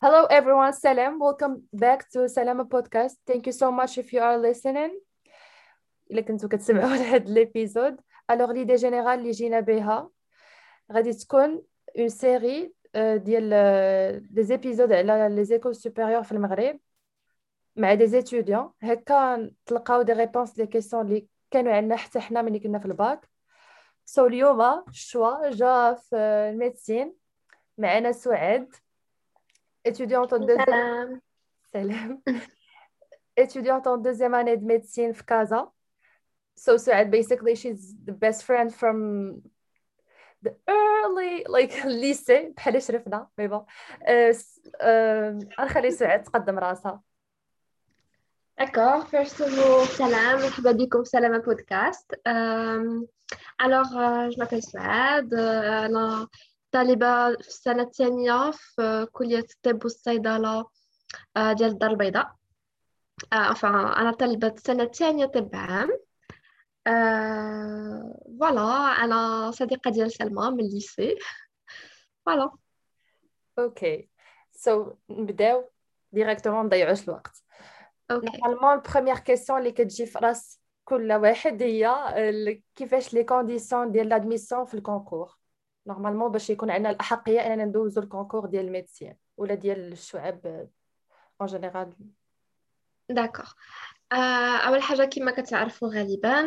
Hello everyone, سلام. Welcome back to Salma podcast. Thank you so much if you are listening. إلا كنتو كتسمعوا لهاد ال épisode alors l'idée générale اللي جينا بها غادي تكون une série ديال des épisodes على les écoles supérieures في المغرب مع des étudiants هكا تلقاو des réponses les questions اللي كانوا عندنا حتى حنا ملي كنا في ال bac so اليوم le choix جا في ال médecine معنا سعاد étudiante en deuxième Salam. Salam. étudiante en deuxième année de médecine في كازا so Suad basically she's the best friend from the early like lycée بحال شرفنا مي بون غنخلي سعاد تقدم راسها D'accord, first of all, salam, مرحبا بكم في سلامة بودكاست. Euh, alors, euh, je m'appelle Souad, euh, أنا طالبة في السنة الثانية في كلية الطب والصيدلة آه، ديال الدار البيضاء. آه، أنا طالبة السنة الثانية طب عام. آه، voilà أنا صديقة ديال سلمى من ال lycée. voilà. OK so نبداو directement نضيعوش الوقت normalement ال première question اللي كتجي في رأس كل واحد هي كيفاش les conditions ديال l'admission في ال concours normalement باش يكون عندنا الأحقية أننا ندوزو ال concours ديال ال médecine ولا ديال الشعب en général d'accord أول حاجة كما كتعرفوا غالبا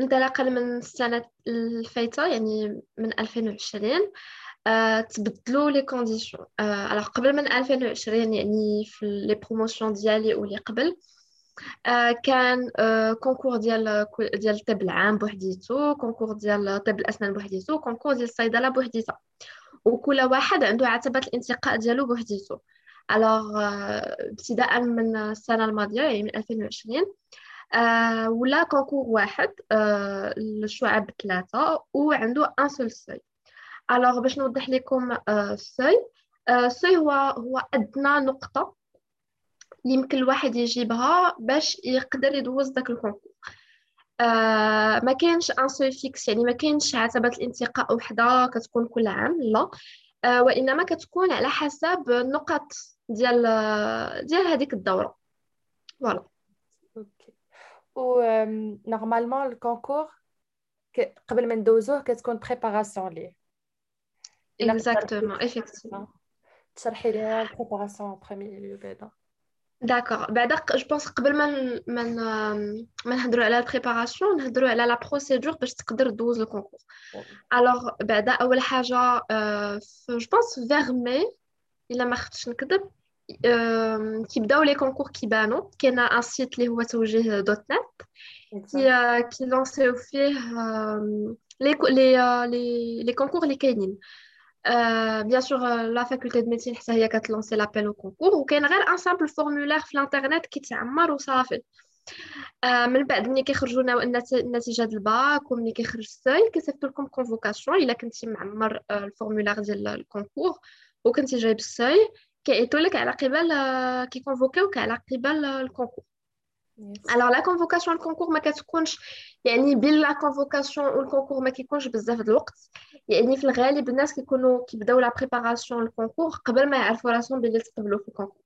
انطلاقا من السنة الفايتة يعني من 2020 آه، تبدلوا les conditions alors قبل من 2020 يعني في les promotions ديالي واللي قبل كان آه، concours ديال ديال الطب العام بوحديتو concours ديال طب الأسنان بوحديتو concours ديال الصيدلة بوحديتها. وكل واحد عنده عتبة الانتقاء ديالو بوحديتو. alors ابتداء من السنة الماضية يعني من 2020 آه، ولا concours واحد آه، للشعب ثلاثة وعنده un seul seuil alors باش نوضح لكم آه، ال seuil آه، ال seuil هو هو أدنى نقطة اللي يمكن الواحد يجيبها باش يقدر يدوز داك ال concours. آه ما كاينش un seuil fixe يعني ما كاينش عتبة الانتقاء وحدة كتكون كل عام لا. آه وإنما كتكون على حسب النقط ديال ديال هذيك الدورة. voilà. OK. و normalement ال concours قبل ما ندوزوه كتكون préparation ليه. exactement قدرتي ايفيكتيفمون تشرحي ليها البريباراسيون بروميير ليو بعدا. D'accord. Bah, je pense que la préparation, la procédure pour que tu le concours. Alors, bah, euh, je pense vers mai, il a marché qui concours qui banon, qui a un site euh, euh, les qui qui lance les les les concours les canines. نت كي كي لونسيو فيه آم، لي كو- لي آه، لي لي كونكور اللي كاينين بيان سور لا فاكولتي دو ميديسين حتى هي كتلونسي لابيل او كونكور وكاين غير ان سامبل فورمولير في الانترنت كيتعمر وصافي آه، من بعد ملي كيخرجوا لنا النت- النتيجه ديال الباك وملي كيخرج السوي كيصيفطوا لكم كونفوكاسيون الا كنتي معمر آه، الفورمولير ديال الكونكور وكنتي جايب السوي كيعيطوا لك على قبل آه، كيكونفوكيوك على قبل آه، الكونكور alors la convocation ال concours ما كتكونش يعني بين la convocation وال concours ما كيكونش بزاف د الوقت يعني في الغالب الناس كيكونوا كيبداو la préparation ال concours قبل ما يعرفوا راسهم بلي تقبلوا في ال concours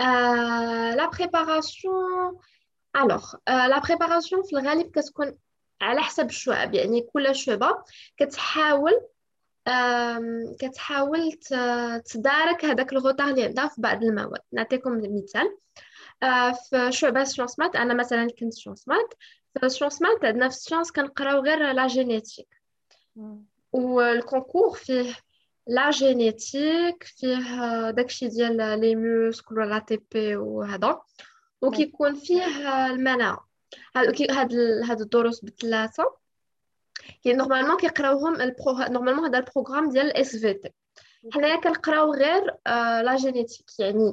آه la préparation alors la préparation في الغالب كتكون على حسب الشعب يعني كل شعبة كتحاول كتحاول تدارك هذاك ال retard اللي عندها في بعض المواد نعطيكم مثال آه، في شعبة sciences maths أنا مثلا كنت sciences maths في sciences maths عندنا في ال sciences كنقراو غير la génétique. وال concours فيه la génétique فيه آه، داكشي ديال les muscles ولا TP وهذا. وكيكون فيه آه، المناعة. هاد هاد الدروس بثلاثة. كي normalement كيقراوهم البرو normalement هذا ال programme ديال ال SVT حنايا كنقراو غير آه، la génétique. يعني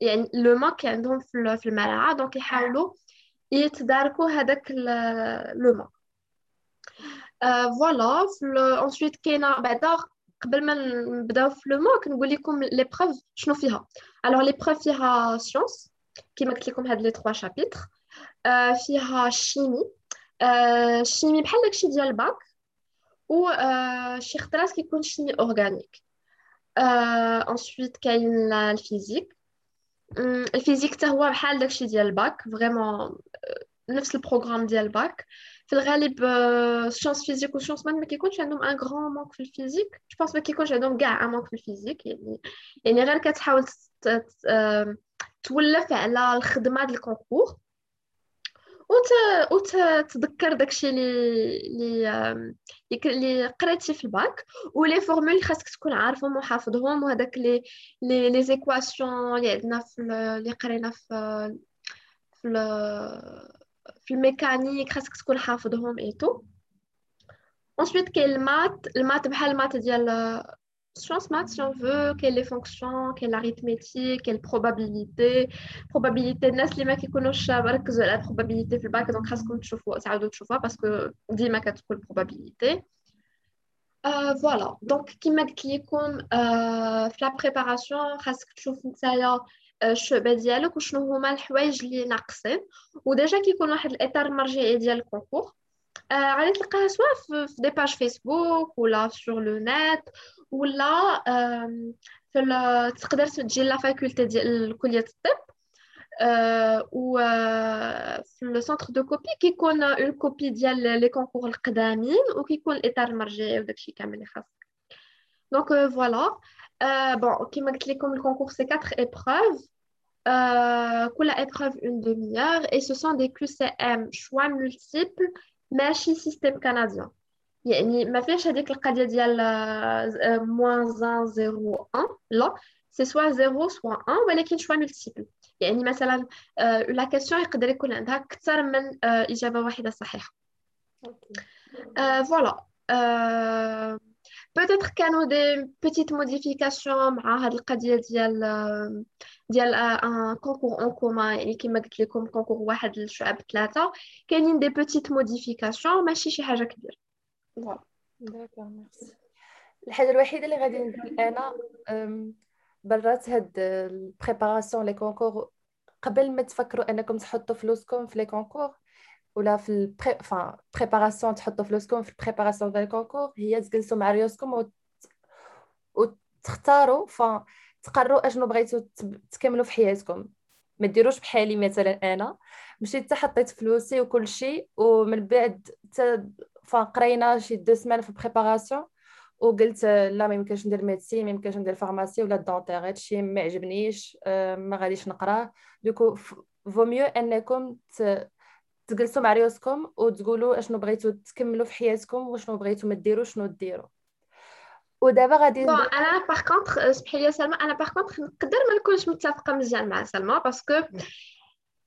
يعني لو مان كي عندهم في الملعه دونك يحاولوا يتداركوا هذاك لو مان فوالا انسويت كاينه بعدا قبل ما نبداو في لو مان كنقول لكم لي بروف شنو فيها الوغ لي بروف فيها سيونس كيما قلت لكم هاد لي 3 شابيتر فيها شيمي شيمي بحال داكشي ديال الباك و شي خطرات كيكون شيمي اورغانيك انسويت كاين الفيزيك الفيزيك حتى هو بحال داكشي ديال الباك فريمون نفس البروغرام ديال الباك في الغالب سيونس فيزيك وسيونس مان ما كيكونش عندهم ان غران مونك في الفيزيك جو بونس ما كيكونش عندهم كاع ان مونك في الفيزيك يعني يعني غير كتحاول تولف على الخدمه ديال الكونكور وت... وتتذكر داكشي اللي اللي قريتي في الباك ولي فورمول خاصك تكون عارفهم وحافظهم وهذاك لي لي لي زيكواسيون اللي عندنا في اللي قرينا في في في الميكانيك خاصك تكون حافظهم اي تو ensuite كاين المات المات بحال المات ديال sciences maths, si on veut, quelles les fonctions, quelle l'arithmétique, quelle probabilité, probabilité الناس اللي ما كيكونوش مركزوا على probabilité في الباك دونك خاصكم تشوفوا تعاودوا تشوفوها باسكو ديما كتكون probabilité فوالا دونك كيما قلت لكم في لا بريباراسيون خاصك تشوف نتايا الشعبه ديالك وشنو هما الحوايج اللي ناقصين وديجا كيكون واحد الاطار المرجعي ديال الكونكور غادي تلقاها سواء في دي باج فيسبوك ولا سور لو نت ولا في تقدر تجي لا فاكولتي ديال كليه الطب و في لو سونتر دو كوبي كيكون اون كوبي ديال لي كونكور القدامين وكيكون الاطار المرجعي وداكشي كامل اللي خاصك دونك فوالا بون كيما قلت لكم الكونكور سي 4 épreuves كل épreuve une demi-heure et ce sont des QCM choix multiples ماشي سيستم كنديان يعني ما فيهاش هذيك القضيه ديال موان 1 0 1 لا سي سوا 0 سوا 1 ولكن شوا ملتيبل يعني مثلا لا كيسيون يقدر يكون عندها اكثر من اجابه واحده صحيحه فوالا peut-être كانوا دي بيتيت موديفيكاسيون مع هاد القضيه ديال ديال ان كونكور اون كومان يعني كما قلت لكم كونكور واحد للشعب ثلاثه كاينين دي بيتيت موديفيكاسيون ماشي شي حاجه كبيره فوالا. d'accord merci. الحاجة الوحيدة اللي غادي نقول أنا à part هاد ال préparation les concours. قبل ما تفكروا أنكم تحطوا فلوسكم في les concours ولا في ال pré enfin préparation تحطوا فلوسكم في ال préparation ديال ال concours هي تجلسوا مع ريوسكم وت... وتختاروا ف تقرروا أشنو بغيتوا تكملوا في حياتكم. ما ديروش بحالي مثلا أنا. مشيت حطيت فلوسي وكل شيء ومن بعد فقرينا شي deux semaines في préparation وقلت لا ما يمكنش ندير médecine ما يمكنش ندير pharmacie ولا dentaire هادشي ما عجبنيش ما غاديش نقراه donc vaut mieux انكم تجلسوا مع ريوسكم وتقولوا اشنو بغيتوا تكملوا في حياتكم وشنو بغيتوا ما ديروش شنو ديروا ودابا غادي bon أنا par contre سمحي لي سلمى أنا par contre نقدر ما نكونش متفقه مزيان مع سلمى parce que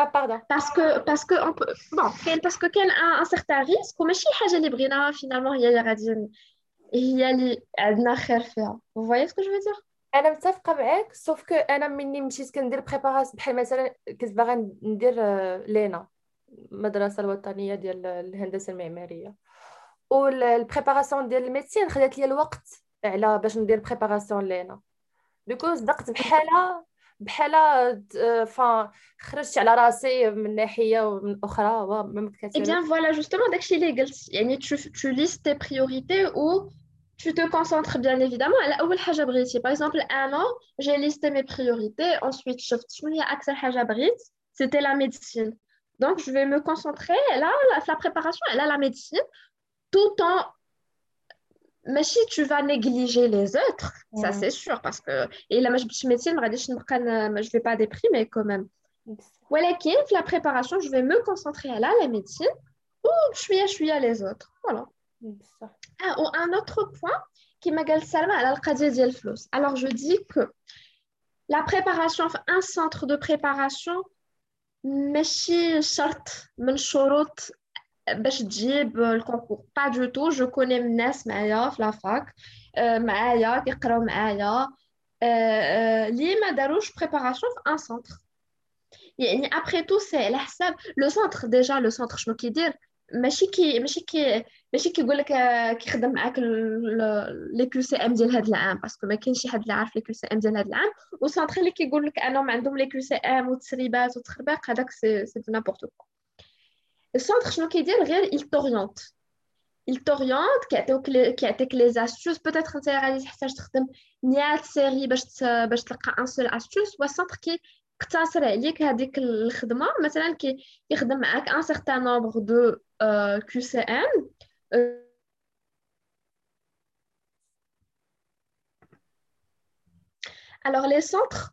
Ah, pardon. Parce que, parce que, on peut, bon, parce que كان un, un certain risque وماشي حاجة اللي بغيناها finalement هي اللي غادي هي اللي عندنا خير فيها. Vous voyez ce que je veux dire? انا متفقه معاك سوف كو انا مني مشيت كندير بريباراسيون بحال مثلا كنت باغا ندير لينا المدرسه الوطنيه ديال الهندسه المعماريه والبريباراسيون ديال الميديسين خدات لي الوقت على باش ندير بريباراسيون لينا دوكو صدقت بحالها بحال فا خرجت على راسي من ناحيه ومن اخرى وما مكتسبه اي بيان فوالا جوستومون داكشي اللي قلت يعني تو تو ليست تي بريوريتي و tu te concentres bien évidemment على اول حاجه بغيتي باغ اكزومبل انا جي ليستي مي بريوريتي انsuite شفت شنو هي اكثر حاجه بغيت سيتي لا ميديسين دونك جو في مو كونسونطري là في لا بريباراسيون على لا ميديسين tout en ماشي tu vas négliger les autres ça c'est sûr parce que et la je médecine je vais pas déprimer quand même ولكن في la préparation je vais me concentrer à la médecine ou شويه شويه les autres voilà ah, ou un autre point qui m'a dit Salma على القضيه ديال الفلوس alors je dis que la préparation enfin, un centre de préparation ماشي شرط من شروط باش تجيب الكونكور با دو تو جو كوني ناس معايا في لافاك معايا كيقراو معايا اللي ما داروش بريباراسيون في ان سونتر يعني ابخي تو سي على حساب لو سونتر ديجا لو سونتر شنو كيدير ماشي كي ماشي كي ماشي كيقول لك كيخدم معاك لي كيو سي ام ديال هذا العام باسكو ما كاينش شي حد اللي عارف لي كيو سي ام ديال هذا العام وسونتر اللي كيقول لك انهم عندهم لي كيو سي ام وتسريبات وتخربيق هذاك سي سي نابورت كو السونتر شنو كيدير غير il t'oriente il t'oriente كيعطيوك كيعطيك لي زاستوس بوتيتر انت غادي تحتاج تخدم 100 سيري باش باش تلقى ان سول استوس والسونتر كي اقتصر عليك هذيك الخدمه مثلا كيخدم معاك ان سيغتان نومبر دو كيو سي ام alors les centres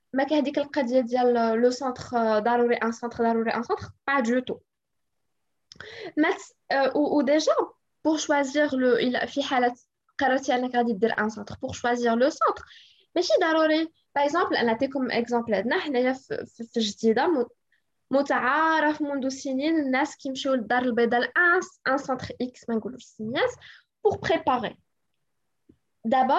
ما كاين هذيك القضيه ديال لو سونتر ضروري ان سونتر ضروري ان سونتر با دو تو و ديجا بور شوازيغ لو في حاله قررتي انك غادي دير ان سونتر بور شوازيغ لو سونتر ماشي ضروري باغ اكزومبل انا نعطيكم اكزومبل عندنا حنايا في, في جديده متعارف منذ سنين الناس كيمشيو للدار البيضاء لان ان سونتر اكس ما نقولوش سميات بور بريباري دابا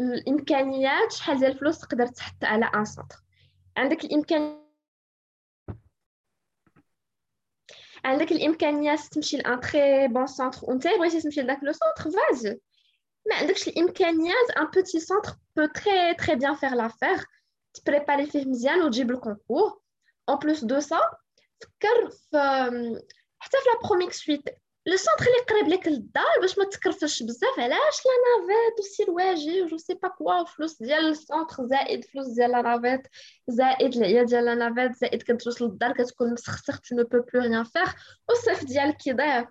الامكانيات شحال ديال الفلوس تقدر تحط على ان سونتر عندك الامكان عندك الامكانيات تمشي لان تري بون سونتر وانت بغيتي تمشي لذاك لو سونتر فازي ما عندكش الامكانيات ان بوتي سونتر بو تري تري بيان فير لافير تبريباري فيه مزيان وتجيب الكونكور اون بلوس دو سا فكر في حتى في لا بروميك سويت لو سونتر اللي قريب لك للدار باش ما تكرفش بزاف علاش لا نافيت وسير واجي جو سي با كوا فلوس ديال السونتر زائد فلوس ديال لا نافيت زائد العيا ديال la navette زائد كتوصل للدار كتكون مسختخ tu ne peux plus rien faire والصيف ديالك كيضيع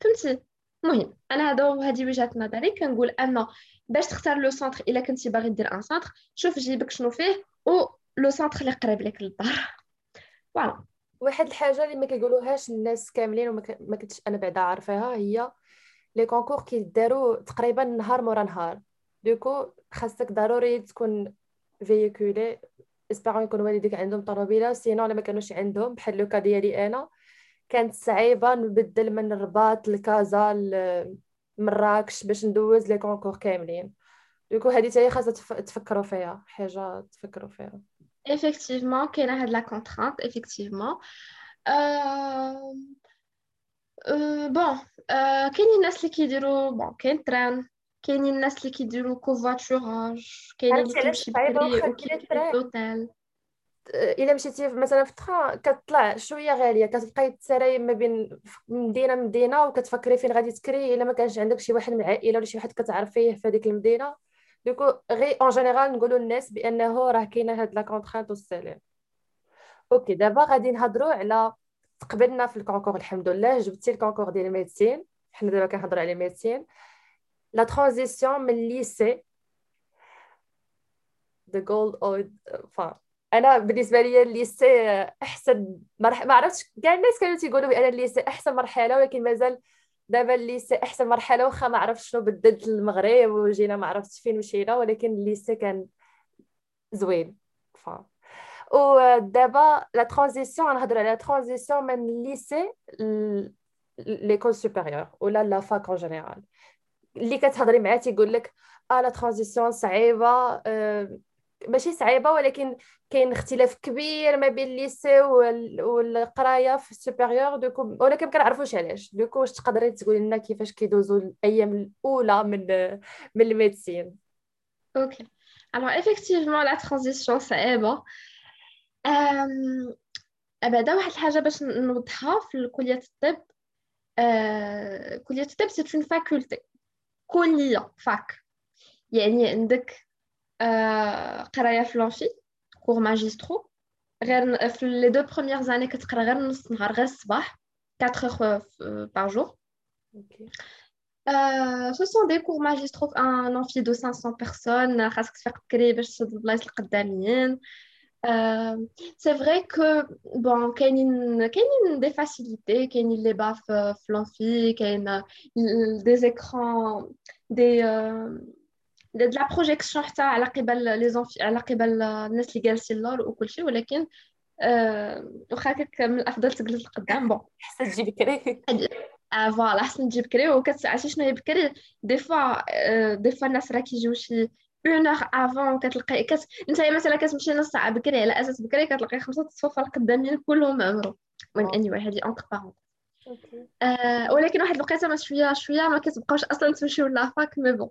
فهمتي المهم أنا هذا هذه وجهه نظري كنقول ان باش تختار le centre الا كنتي باغي دير un centre شوف جيبك شنو فيه و le centre اللي قريب لك للدار voilà واحد الحاجة اللي ما كيقولوهاش الناس كاملين وما كنتش أنا بعدا عارفاها هي les concours كيداروا تقريبا نهار مورا نهار. donc خاصك ضروري تكون véhiculé espérons يكون والديك عندهم طوموبيلة sinon إلا ما كانوش عندهم بحال le cas ديالي أنا. كانت صعيبة نبدل من الرباط لكازا لمراكش باش ندوز les concours كاملين. donc هذه حتى هي خاصها تفكروا فيها حاجة تفكروا فيها. Effectivement كاينة هاد la contrainte effectivement euh, euh, bon كاينين الناس اللي كيديروا bon كاين train كاينين الناس اللي كيديروا covoiturage كاينين اللي كيمشي بكري وكيدير l'hôtel الا مشيتي مثلا في التخا كتطلع شوية غاليه كتبقاي تسراي ما بين مدينه مدينه وكتفكري فين غادي تكري الا ما كانش عندك شي واحد من العائله ولا شي واحد كتعرفيه في هذيك المدينة donc غي en général نقولوا للناس بأنه راه كاينة هاد la contrainte والسلام. ok دابا غادي نهضروا على تقبلنا في ال concours الحمد لله. جبتي ال concours ديال ال médecine. حنا دابا كنهضروا على ال médecine. la transition من ال lycée the good old أنا بالنسبة لي ال lycée أحسن مرحله ما عرفتش كاع الناس كانوا تيقولوا بأن ال lycée أحسن مرحلة ولكن مازال دابا ال lycée أحسن مرحلة واخا ما عرفتش شنو بدلت المغرب وجينا ما عرفتش فين مشينا ولكن ال lycée كان زوين. ف ودابا la transition نهضر على transition من ال lycée l'école supérieure ولا la fac en général اللي كتهضري معاه تيقول لك آه la transition صعيبة آه ماشي صعيبة ولكن كاين اختلاف كبير ما بين ال lycée والقراية في ال supérieur. donc ولكن ما كنعرفوش علاش. donc واش تقدري تقولي لنا كيفاش كيدوزو الأيام الأولى من من ال médecine؟ ok alors effectivement la transition صعيبة. بعدا واحد الحاجة باش نوضحها في كلية الطب. أه... كلية الطب c'est une faculté كلية fac. يعني عندك. قرايه في لونفي كور ماجسترو غير في لي دو بروميير زاني كتقرا غير نص نهار غير الصباح 4 heures par jour okay. Euh, ce sont des cours magistraux, un amphi de 500 personnes, c'est vrai que bon, il y a des facilités, il y a des baffes l'amphi, il y a des écrans, des, de la projection على قبل les على قبل الناس اللي جالسين لور وكل شيء ولكن واخا من الأفضل تجلس لقدام bon حتى تجي بكري آه voilà احسن تجي بكري وكتعرفي شنو هي بكري des fois آه des fois الناس راه كيجيو شي une heure avant كتلقاي كت... انت مثلا كتمشي نص ساعة بكري على أساس بكري كتلقاي خمسة الصفوف القدامين كلهم عمرو من اني واحد هذه entre parenthèses آه ولكن واحد الوقيته ما شوية شوية ما كتبقاوش أصلا تمشيو la fac mais bon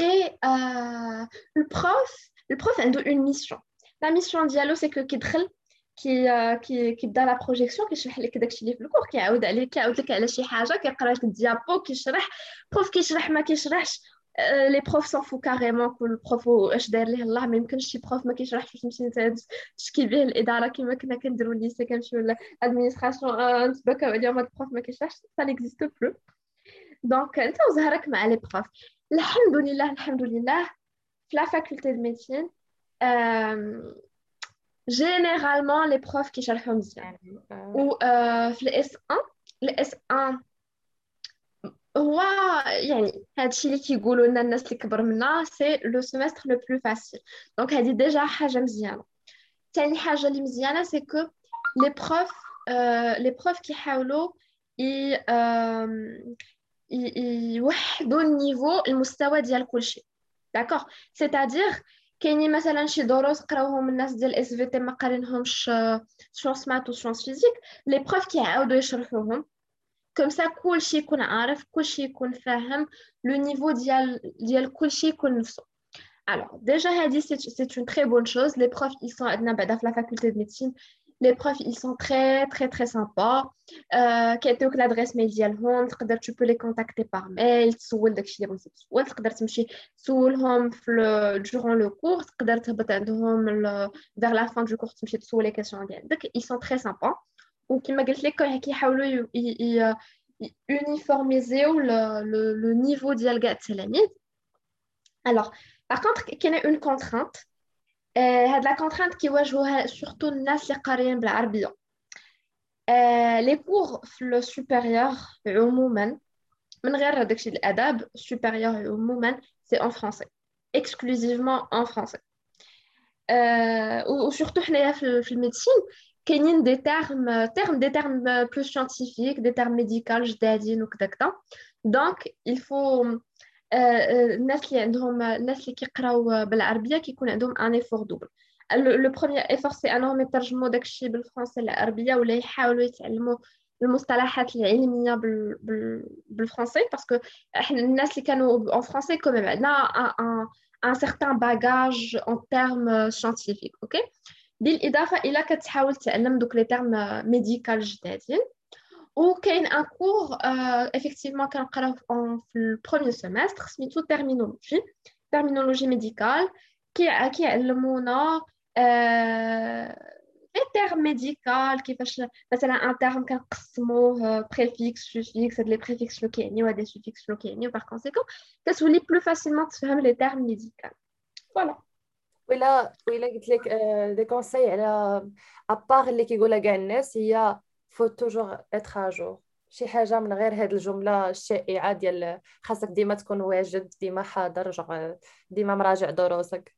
اي البروف البروف عنده اون ميسيون لا ميسيون ديالو سي كو كيدخل كي كي كيبدا لا بروجيكسيون كيشرح لك داكشي اللي في الكور كيعاود عليك كيعاود لك على شي حاجه كيقرا لك الديابو كيشرح بروف كيشرح ما كيشرحش لي بروف سون فو كاريمون كل بروف اش داير ليه الله ما يمكنش شي بروف ما كيشرحش تمشي تشكي به الاداره كما كنا كنديروا ليسي كنمشيو لادمينستراسيون نتبكاو عليهم هاد البروف ما كيشرحش سا نيكزيست بلو دونك انت وزهرك مع لي بروف الحمد لله الحمد لله في لا فاكولتي دو ميديسين généralement les profs qui شرحوا مزيان و في الاس 1 الاس 1 هو يعني هادشي اللي كيقولوا لنا الناس اللي كبر منا سي لو سيمستر لو بلو فاسيل دونك هادي ديجا حاجه مزيانه ثاني حاجه اللي مزيانه سي كو لي بروف لي بروف كيحاولوا يوحدوا النيفو المستوى ديال كلشي داكوغ سيتادير كاينين مثلا شي دروس قراوهم الناس ديال اس في تي ما قارينهمش سيونس مات وسيونس فيزيك لي بروف كيعاودوا يشرحوهم كوم سا كلشي يكون عارف كلشي يكون فاهم لو نيفو ديال ديال كلشي يكون نفسه Alors, déjà, c'est une très bonne chose. Les profs, ils sont dans la faculté de médecine. Les profs, ils sont très, très, très sympas. Euh, l'adresse mail ديالهم تقدر tu peux les contacter par mail تسول داكشي اللي بغيتي تسول تقدر تمشي تسولهم في durant le cours تقدر تهبط عندهم vers la fin du cours تمشي تسول les questions ديالك ils sont très sympas وكما قلت لك كيحاولوا uniformiser le, le, le niveau ديال كاع التلاميذ alors par contre كاينه une contrainte هاد لا كونترانت كيواجهوها سورتو الناس اللي قاريين بالعربيه لي كور في لو سوبيريور عموما من غير داكشي الاداب سوبيريور عموما سي اون فرونسي اكسكلوزيفمون اون فرونسي وسورتو حنايا في الميديسين كاينين دي تيرم تيرم دي تيرم بلو سيانتيفيك دي تيرم ميديكال جدادين وكذا كذا دونك الفو الناس اللي عندهم الناس اللي كيقراو بالعربية كيكون عندهم un effort double le premier effort c'est انهم يترجموا داكشي بالفرنسي للعربية ولا يحاولوا يتعلموا المصطلحات العلمية بالفرنسي parce que إحنا الناس اللي كانوا en français quand même عندنا un certain bagage en termes scientifiques ok بالإضافة إلى كتحاول تعلم دوك les termes ميديكال جدادين. وكاين ان كور افكتيفمون كنقراو في البروميير سيمستر سميتو تيرمينولوجي تيرمينولوجي ميديكال كيعلمونا لي تيرم ميديكال كيفاش مثلا ان تيرم كنقسموه بريفيكس سوفيكس هاد لي بريفيكس شنو كيعنيو هاد لي سوفيكس شنو كيعنيو باغ كونسيكون كتولي بلو فاسيلمون تفهم لي تيرم ميديكال فوالا ولا ولا قلت لك دي كونساي على ابار اللي كيقولها كاع الناس هي فو توجور اتر اجور شي حاجة من غير هاد الجملة الشائعة ديال خاصك ديما تكون واجد ديما حاضر جوغ ديما مراجع دروسك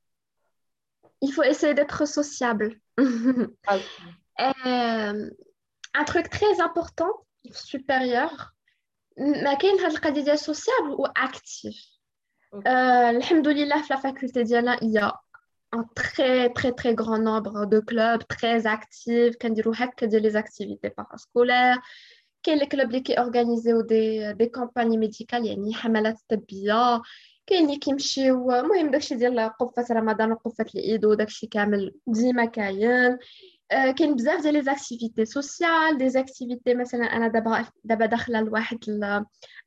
il faut essayer d'être sociable. euh, un truc très important, supérieur, ما كاين هاد القضية ديال sociable ou actif. Alhamdoulilah, la faculté ديالنا il y a un très très très grand nombre de clubs très actifs كنديروا هكا ديال les activités parascolaires كاين الكلوب اللي كيورغانيزيو دي دي كامباني ميديكال يعني حملات طبيه كاين اللي كيمشيو المهم داكشي ديال قفه رمضان وقفه العيد وداكشي كامل ديما كاين آه، كاين بزاف ديال لي زاكتيفيتي سوسيال دي زاكتيفيتي مثلا انا دابا دابا داخله لواحد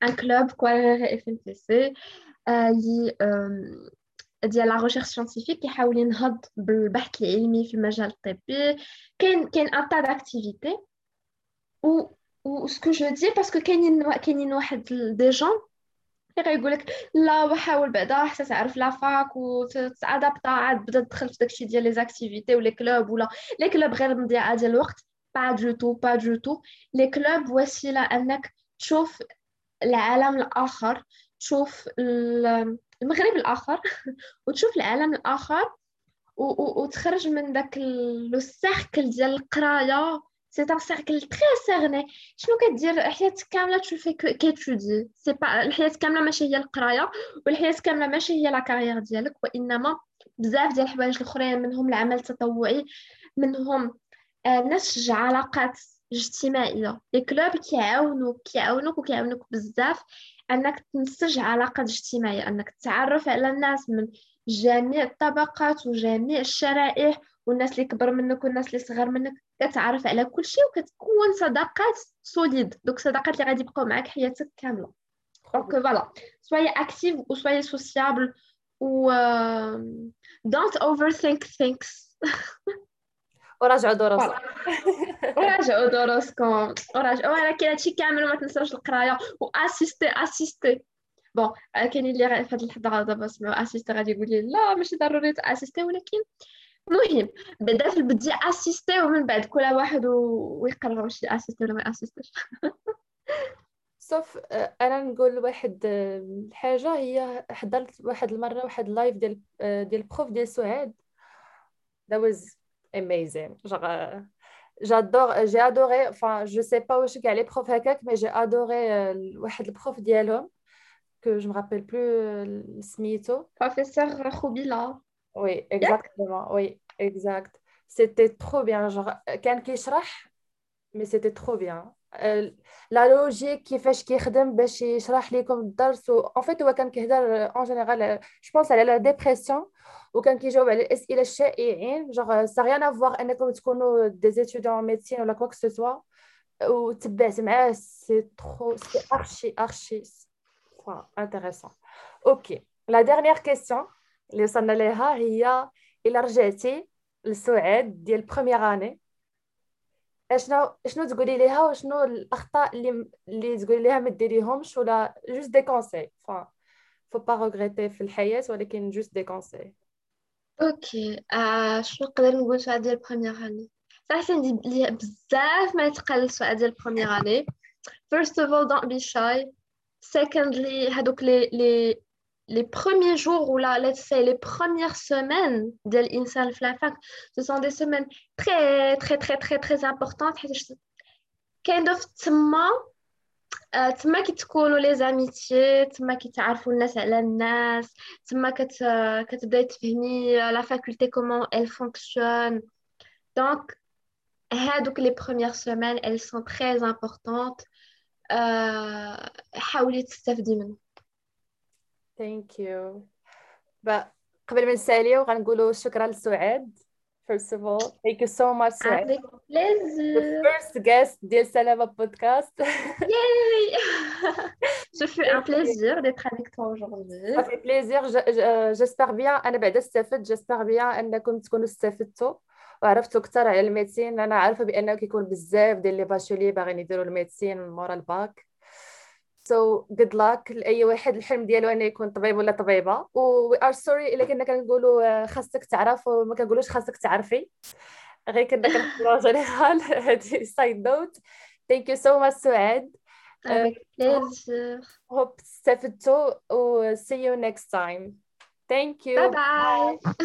ان كلوب كوارير اف ام تي سي اللي ديال la recherche scientifique كيحاول ينهض بالبحث العلمي في المجال الطبي. كاين كاين un tas d'activités و و ce que je dis parce que كاينين كاينين واحد des gens يقول لك لا وحاول بعدا حتى تعرف la fac وتادابتا عاد بدا تدخل في داكشي ديال les activités ولا club ولا les clubs غير مضيعة ديال الوقت. pas du tout pas du tout les clubs وسيلة أنك تشوف العالم الآخر تشوف المغرب الآخر وتشوف العالم الآخر وتخرج من داك le cercle ديال القراية. c'est un cercle très cerné شنو كدير؟ حياتك كاملة تشوفي qu'étudier c'est pas الحياة كاملة ماشي هي القراية والحياة كاملة ماشي هي la carrière ديالك وإنما بزاف ديال الحوايج الأخرين منهم العمل التطوعي منهم نسج علاقات اجتماعيه les clubs كيعاونوك كيعاونوك وكيعاونوك بزاف أنك تنسج علاقات اجتماعية أنك تتعرف على الناس من جميع الطبقات وجميع الشرائح والناس اللي كبر منك والناس اللي صغار منك. كتعرف على كل شيء وكتكون صداقات solides دوك صداقات اللي غادي يبقاو معاك حياتك كاملة. donc voilà sois actif و sois sociable و don't overthink things وراجعوا دروسكم. وراجعوا دروسكم. وراجعوا. ولكن هادشي كامل وما تنساوش القراية. و assister assister. Bon كاينين اللي في هاد اللحظه دابا سمعوا assister غادي يقول لي لا ماشي ضروري t'assister ولكن المهم بدا في البداية assister ومن بعد كل واحد ويقرر واش assister ولا ما اسيستيش sauf أنا نقول واحد الحاجة هي حضرت واحد المرة واحد ال live ديال ديال بروف ديال سعاد. That was amazing. Genre, euh, j'adore, euh, j'ai adoré, enfin, je sais pas où je suis allée, prof Hakak, mais j'ai adoré euh, le prof d'Yalom, que je me rappelle plus euh, Smito. Professeur Khoubila. Oui, exactement, oui, exact. C'était trop bien. Genre, Ken Kishrah, mais c'était trop bien. لا لوجيك كيفاش كيخدم باش يشرح لكم الدرس و... en fait هو كان كيهضر اون جينيرال جو بونس على لا ديبرسيون وكان كيجاوب على الاسئله الشائعين جوغ سا ريان افوار انكم تكونوا دي زيتيديون ميديسين ولا كواك سو سوا وتبعت معاه سي ترو سي ارشي ارشي انتريسون اوكي لا ديرنيير كيسيون اللي وصلنا ليها هي الا رجعتي لسعاد ديال بروميير اني اشنو شنو تقولي ليها وشنو الاخطاء اللي اللي تقولي ليها ما ديريهمش ولا جوست دي كونساي فو با ريغريتي في الحياه ولكن جوست دي كونساي اوكي آه شنو نقدر نقول سؤال ديال بروميير اني صراحه ندير لي بزاف ما يتقال السؤال ديال بروميير اني first of all don't be shy secondly هادوك لي لي les premiers jours ou là, let's say, les premières semaines de l'insal fac, ce sont des semaines très, très, très, très, très importantes. Kind of تما تما كتكونوا لي زاميتي تما كيتعرفوا الناس على الناس تما كت كتبداي تفهمي لا فاكولتي كومون elle fonctionne donc هادوك les premières semaines elles sont très importantes حاولي تستافدي منهم thank you قبل ما نساليو غنقولوا شكرا لسعاد first of all thank you so much سعاد avec plaisir the first guest ديال سلامة بودكاست yay! Ce fut un plaisir d'être avec toi aujourd'hui. Ça fait plaisir. J'espère bien أنا بعدا استفدت j'espère bien أنكم تكونوا استفدتوا. وعرفت أكثر على ال médecine. أنا عارفة بأنه كيكون بزاف ديال les bacheliers باغيين يديروا ال médecine مورا ال bac. So good luck لأي واحد الحلم ديالو أنه يكون طبيب ولا طبيبة. We are sorry إلا كنا كنقولوا خاصك تعرف وما كنقولوش خاصك تعرفي. غير كنا كنقولوا جينيرال هذه side note thank you so much سعاد. Hope استفدتوا و see you next time. Thank you. Bye bye.